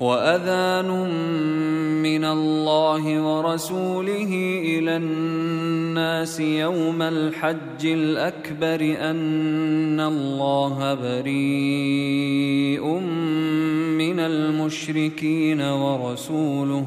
وأذان من الله ورسوله إلى الناس يوم الحج الأكبر أن الله بريء من المشركين ورسوله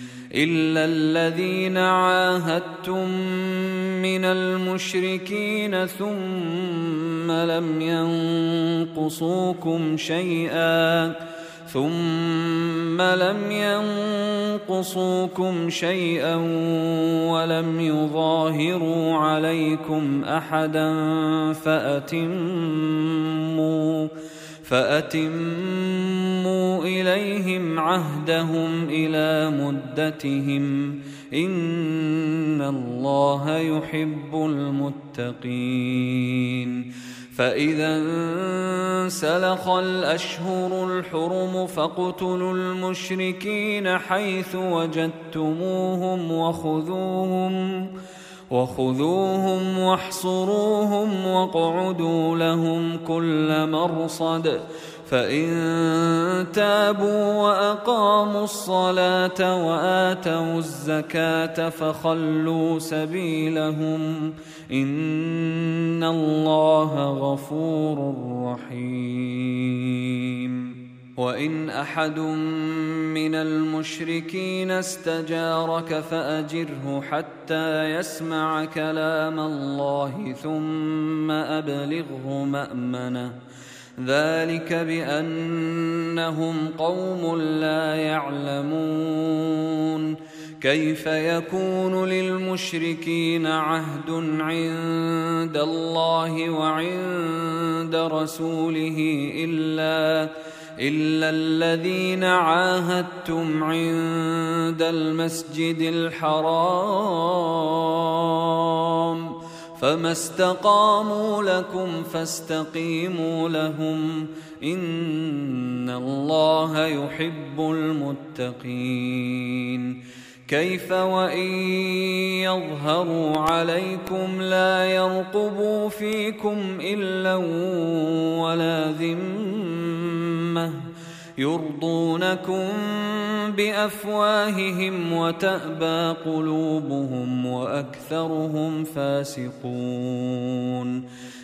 إلا الذين عاهدتم من المشركين ثم لم ينقصوكم شيئا ثم لم ينقصوكم شيئا ولم يظاهروا عليكم أحدا فأتموا فأتموا إليهم عهدهم إلى مدتهم إن الله يحب المتقين. فإذا انسلخ الأشهر الحرم فاقتلوا المشركين حيث وجدتموهم وخذوهم وخذوهم واحصروهم واقعدوا لهم كل مرصد فإن تابوا وأقاموا الصلاة وآتوا الزكاة فخلوا سبيلهم إن الله غفور رحيم وإن أحد من المشركين استجارك فأجره حتى يسمع كلام الله ثم أبلغه مأمنة. ذلك بأنهم قوم لا يعلمون. كيف يكون للمشركين عهد عند الله وعند رسوله إلا إلا الذين عاهدتم عند المسجد الحرام فما استقاموا لكم فاستقيموا لهم إن الله يحب المتقين كيف وإن يظهروا عليكم لا يرقبوا فيكم إلا ولا ذمة يرضونكم بأفواههم وتأبى قلوبهم وأكثرهم فاسقون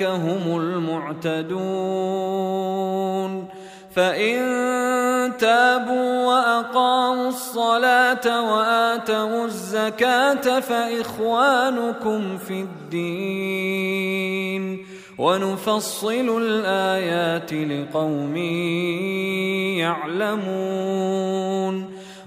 واولئك هم المعتدون. فإن تابوا وأقاموا الصلاة وآتوا الزكاة فإخوانكم في الدين. ونفصل الآيات لقوم يعلمون.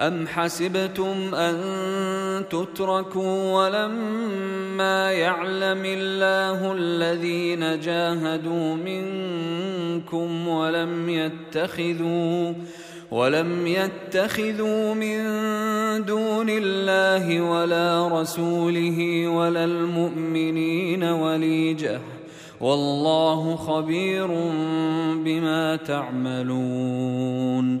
أم حسبتم أن تتركوا ولما يعلم الله الذين جاهدوا منكم ولم يتخذوا ولم يتخذوا من دون الله ولا رسوله ولا المؤمنين وليجه والله خبير بما تعملون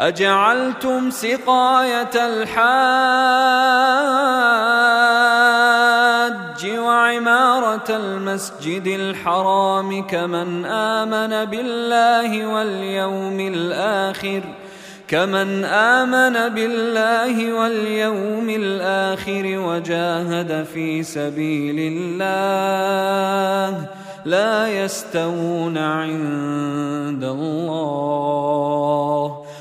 أجعلتم سقاية الحاج وعمارة المسجد الحرام كمن آمن بالله واليوم الآخر كمن آمن بالله واليوم الآخر وجاهد في سبيل الله لا يستوون عند الله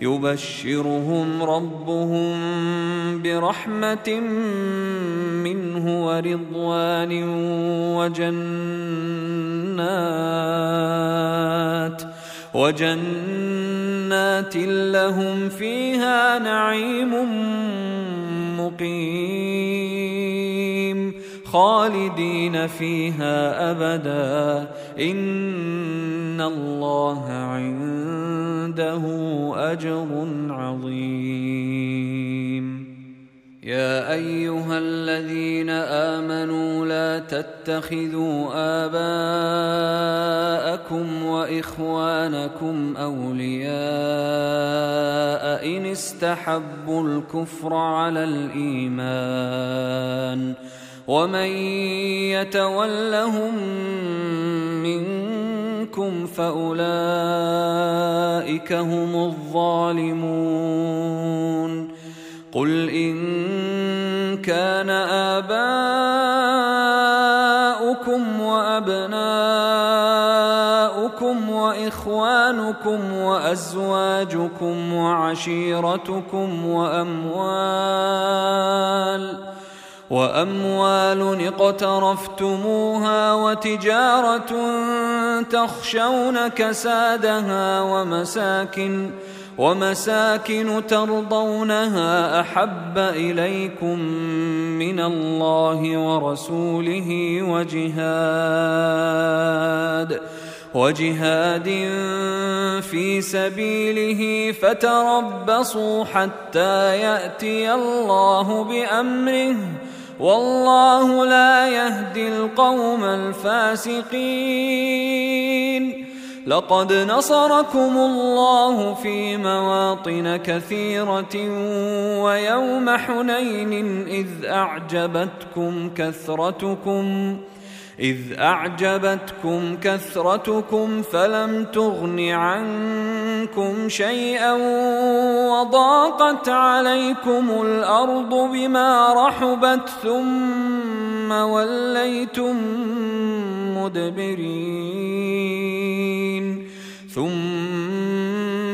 يبشرهم ربهم برحمة منه ورضوان وجنات وجنات لهم فيها نعيم مقيم. خالدين فيها أبدا. إن الله عنده أجر عظيم. يا أيها الذين آمنوا لا تتخذوا آباءكم وإخوانكم أولياء إن استحبوا الكفر على الإيمان. ومن يتولهم منكم فاولئك هم الظالمون قل إن كان آباؤكم وأبناؤكم وإخوانكم وأزواجكم وعشيرتكم وأموال وأموال اقترفتموها وتجارة تخشون كسادها ومساكن ۖ ومساكن ترضونها أحب إليكم من الله ورسوله وجهاد وجهاد في سبيله فتربصوا حتى يأتي الله بأمره والله لا يهدي القوم الفاسقين. لقد نصركم الله في مواطن كثيرة ويوم حنين إذ أعجبتكم كثرتكم. إذ أعجبتكم كثرتكم فلم تغن عنكم شيئا وضاقت عليكم الأرض بما رحبت ثم وليتم مدبرين ثم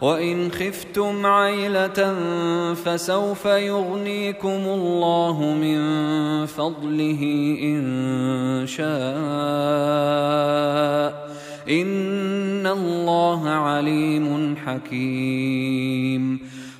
وان خفتم عيله فسوف يغنيكم الله من فضله ان شاء ان الله عليم حكيم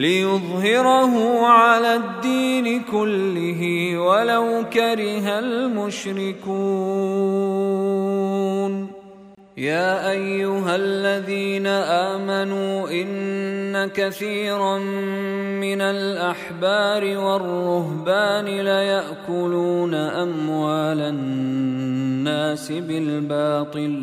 ليظهره على الدين كله ولو كره المشركون. يا أيها الذين آمنوا إن كثيرا من الأحبار والرهبان ليأكلون أموال الناس بالباطل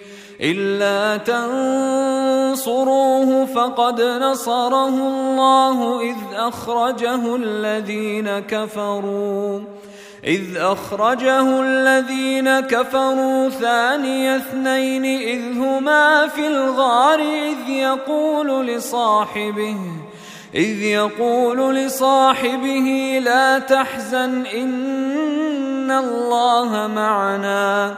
إلا تنصروه فقد نصره الله إذ أخرجه الذين كفروا. إذ أخرجه الذين كفروا ثاني اثنين إذ هما في الغار إذ يقول لصاحبه إذ يقول لصاحبه لا تحزن إن الله معنا.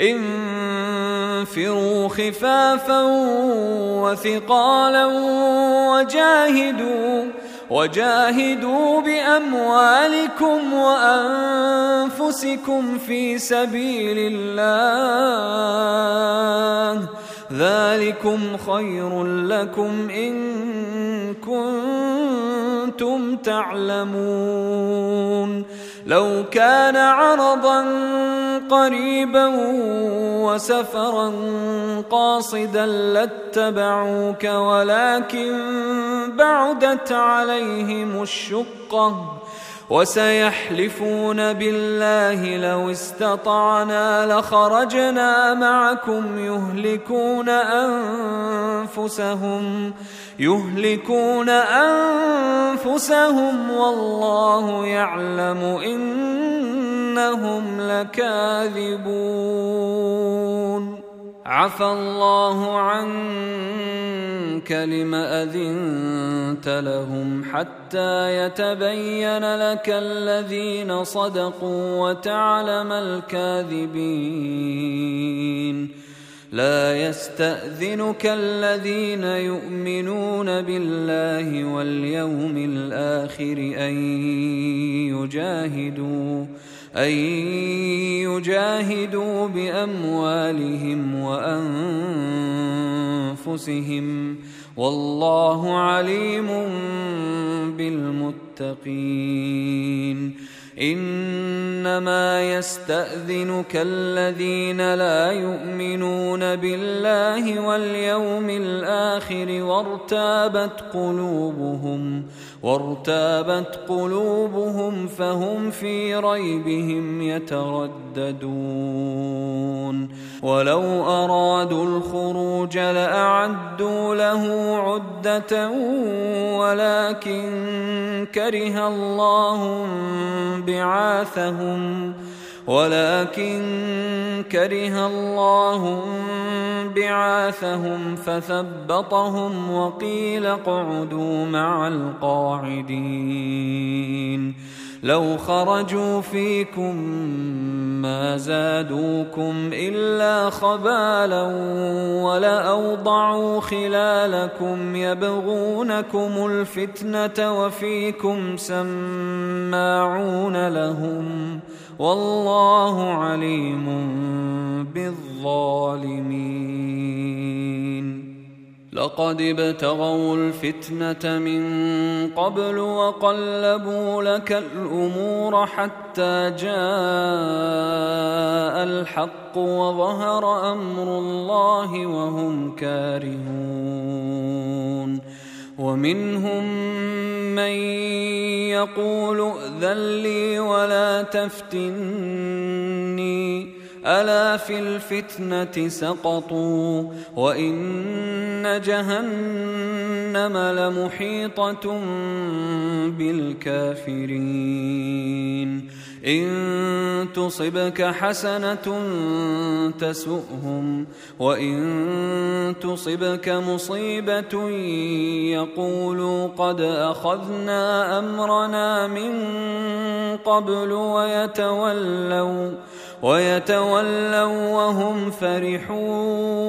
انفروا خفافا وثقالا وجاهدوا وجاهدوا بأموالكم وأنفسكم في سبيل الله. ذلكم خير لكم إن كنتم تعلمون. لو كان عرضا قريبا وسفرا قاصدا لاتبعوك ولكن بعدت عليهم الشقة. وسيحلفون بالله لو استطعنا لخرجنا معكم يهلكون أنفسهم يهلكون أنفسهم والله يعلم إنهم لكاذبون عفى الله عنك لم أذنت لهم حتى يتبين لك الذين صدقوا وتعلم الكاذبين. لا يستأذنك الذين يؤمنون بالله واليوم الآخر أن يجاهدوا. أن يجاهدوا بأموالهم وأنفسهم والله عليم بالمتقين. إنما يستأذنك الذين لا يؤمنون بالله واليوم الآخر وارتابت قلوبهم وارتابت قلوبهم فهم في ريبهم يترددون. ولو أرادوا الخروج لأعدوا له عدة ولكن كره الله بعاثهم ولكن كره الله بعاثهم فثبطهم وقيل اقعدوا مع القاعدين. لو خرجوا فيكم ما زادوكم إلا خبالا ولأوضعوا خلالكم يبغونكم الفتنة وفيكم سماعون لهم والله عليم بالظالمين. لقد ابتغوا الفتنة من قبل وقلبوا لك الأمور حتى جاء الحق وظهر أمر الله وهم كارهون. ومنهم من يقول ائذن لي ولا تفتني. ألا في الفتنة سقطوا وإن جهنم لمحيطة بالكافرين. إن تصبك حسنة تسؤهم وإن تصبك مصيبة يقولوا قد أخذنا أمرنا من قبل ويتولوا ويتولوا وهم فرحون.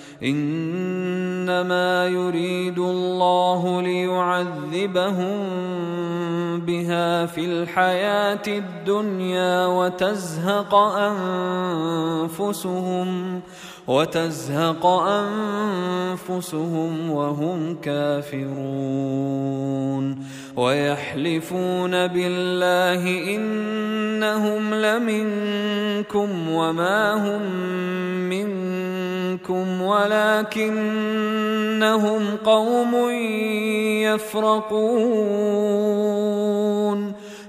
إنما يريد الله ليعذبهم بها في الحياة الدنيا وتزهق أنفسهم وتزهق أنفسهم وهم كافرون ويحلفون بالله إنهم لمنكم وما هم منكم ولكنهم قوم يفرقون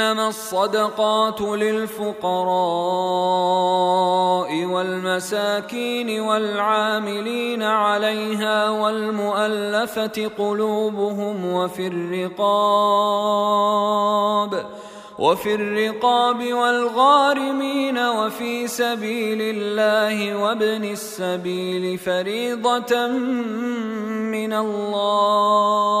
إنما الصدقات للفقراء والمساكين والعاملين عليها والمؤلفة قلوبهم وفي الرقاب وفي الرقاب والغارمين وفي سبيل الله وابن السبيل فريضة من الله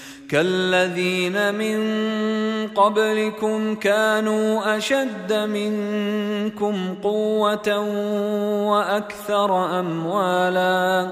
كالذين من قبلكم كانوا أشد منكم قوة وأكثر اموالا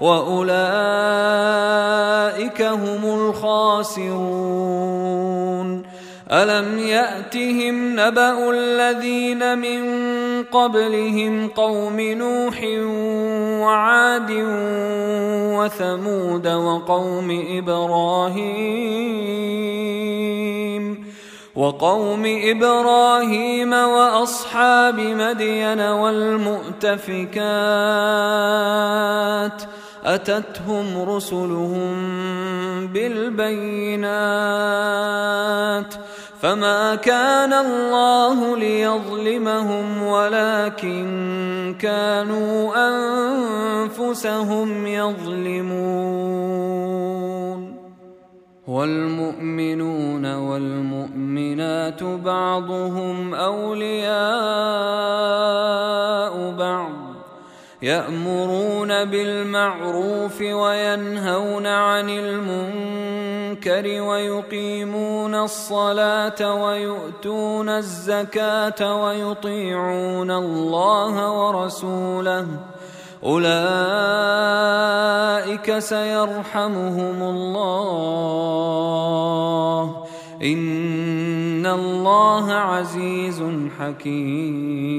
وأولئك هم الخاسرون. ألم يأتهم نبأ الذين من قبلهم قوم نوح وعاد وثمود وقوم إبراهيم؟ وقوم إبراهيم وأصحاب مدين والمؤتفكات أتتهم رسلهم بالبينات فما كان الله ليظلمهم ولكن كانوا أنفسهم يظلمون والمؤمنون والمؤمنات بعضهم أولياء بعض يأمرون بالمعروف وينهون عن المنكر ويقيمون الصلاة ويؤتون الزكاة ويطيعون الله ورسوله أولئك سيرحمهم الله. إن الله عزيز حكيم.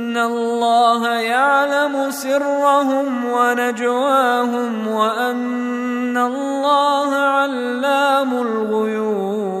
الله يعلم سرهم ونجواهم وأن الله علام الغيوب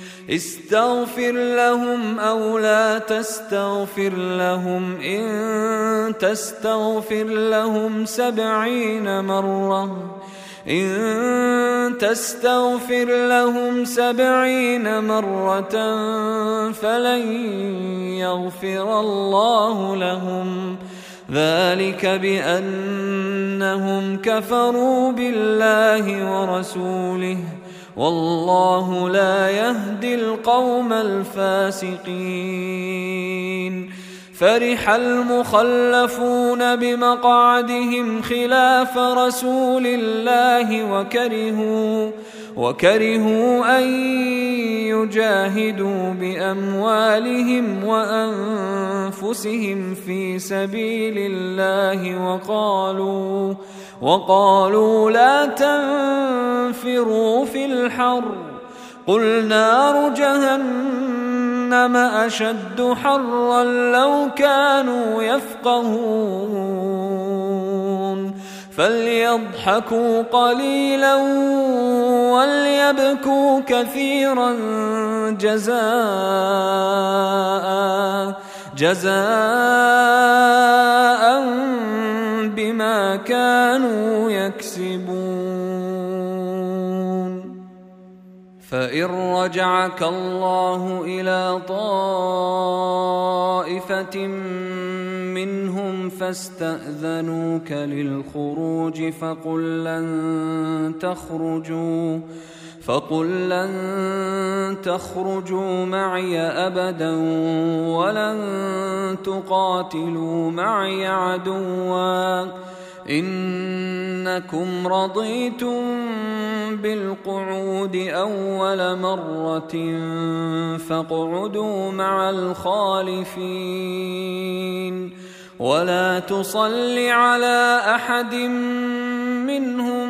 استغفر لهم أو لا تستغفر لهم. إن تستغفر لهم سبعين مرة. إن تستغفر لهم سبعين مرة فلن يغفر الله لهم. ذلك بأنهم كفروا بالله ورسوله. والله لا يهدي القوم الفاسقين. فرح المخلفون بمقعدهم خلاف رسول الله وكرهوا وكرهوا أن يجاهدوا بأموالهم وأنفسهم في سبيل الله وقالوا وقالوا لا تنفروا في الحر. قل نار جهنم أشد حرا لو كانوا يفقهون. فليضحكوا قليلا وليبكوا كثيرا جزاء جزاء بما كانوا يكسبون. فإن رجعك الله إلى طائفة منهم فاستأذنوك للخروج فقل لن تخرجوا. فقل لن تخرجوا معي أبدا ولن تقاتلوا معي عدوا. إنكم رضيتم بالقعود أول مرة فاقعدوا مع الخالفين. ولا تصل على أحد منهم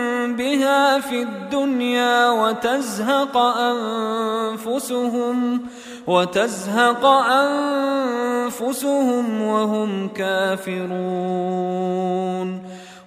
بها في الدنيا وتزهق أنفسهم وتزهق أنفسهم وهم كافرون.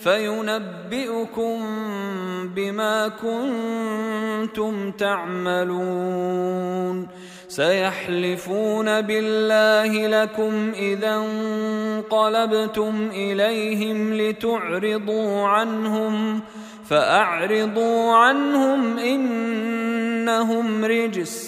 فينبئكم بما كنتم تعملون. سيحلفون بالله لكم إذا انقلبتم إليهم لتعرضوا عنهم فأعرضوا عنهم إنهم رجس.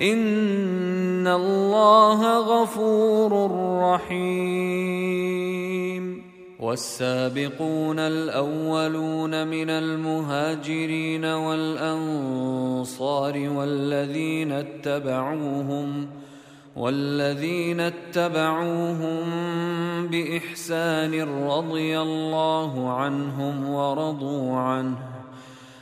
ان الله غفور رحيم والسابقون الاولون من المهاجرين والانصار والذين اتبعوهم والذين اتبعوهم باحسان رضي الله عنهم ورضوا عنه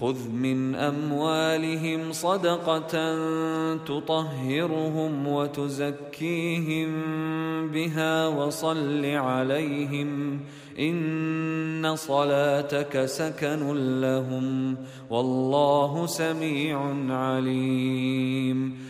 خذ من أموالهم صدقة تطهرهم وتزكيهم بها وصل عليهم إن صلاتك سكن لهم والله سميع عليم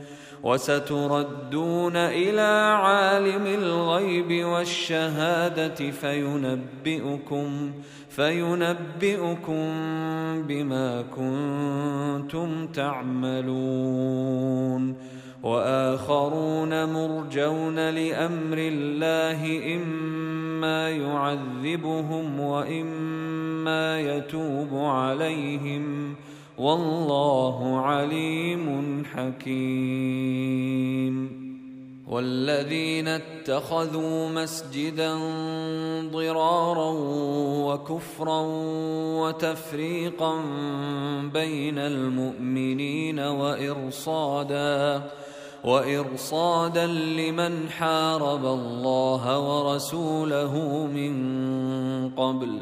وستردون إلى عالم الغيب والشهادة فينبئكم فينبئكم بما كنتم تعملون. وآخرون مرجون لأمر الله إما يعذبهم وإما يتوب عليهم. والله عليم حكيم. والذين اتخذوا مسجدا ضرارا وكفرا وتفريقا بين المؤمنين وإرصادا وإرصادا لمن حارب الله ورسوله من قبل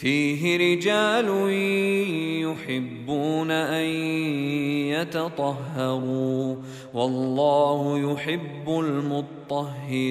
فيه رجال يحبون أن يتطهروا والله يحب المطهرين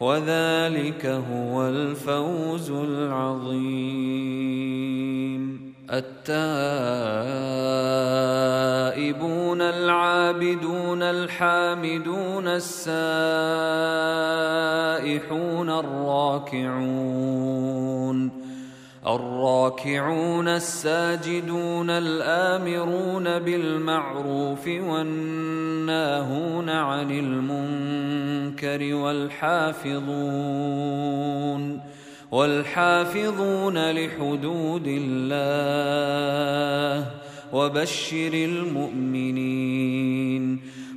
وذلك هو الفوز العظيم. التائبون العابدون الحامدون السائحون الراكعون. الراكعون الساجدون الآمرون بالمعروف والناهون عن المنكر والحافظون والحافظون لحدود الله وبشر المؤمنين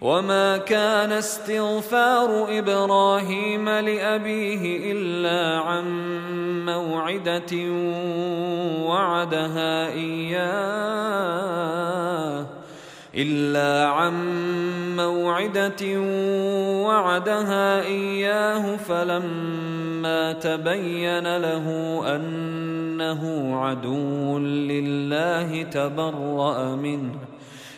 وما كان استغفار إبراهيم لابيه الا عن موعده وعدها اياه الا عن موعده وعدها اياه فلما تبين له ان انه عدو لله تبرأ منه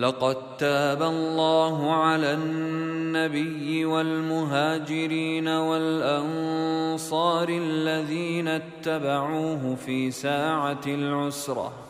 لقد تاب الله على النبي والمهاجرين والأنصار الذين اتبعوه في ساعة العسرة.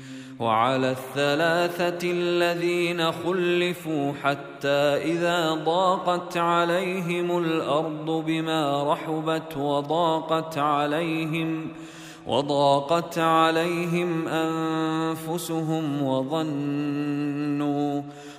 وعلى الثلاثة الذين خلفوا حتى إذا ضاقت عليهم الأرض بما رحبت وضاقت عليهم وضاقت عليهم أنفسهم وظنوا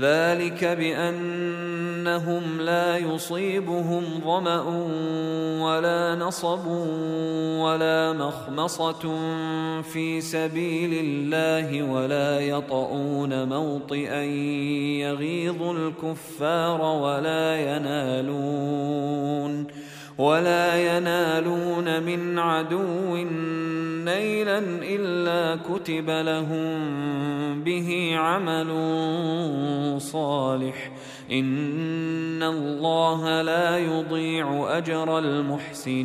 ذلك بأنهم لا يصيبهم ظمأ ولا نصب ولا مخمصة في سبيل الله ولا يطؤون موطئا يغيظ الكفار ولا ينالون ولا ينالون من عدو نيلا إلا كتب لهم به عمل صالح. إن الله لا يضيع أجر المحسنين.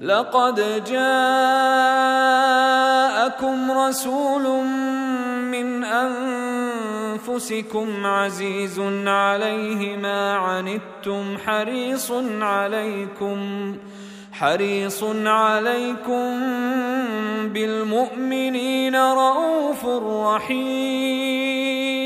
لقد جاءكم رسول من أنفسكم عزيز عليه ما عنتم حريص عليكم حريص عليكم بالمؤمنين رؤوف رحيم.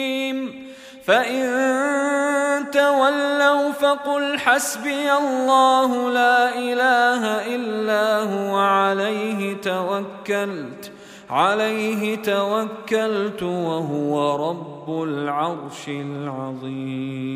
فإن تولوا فقل حسبي الله لا إله إلا هو عليه توكلت عليه توكلت وهو رب العرش العظيم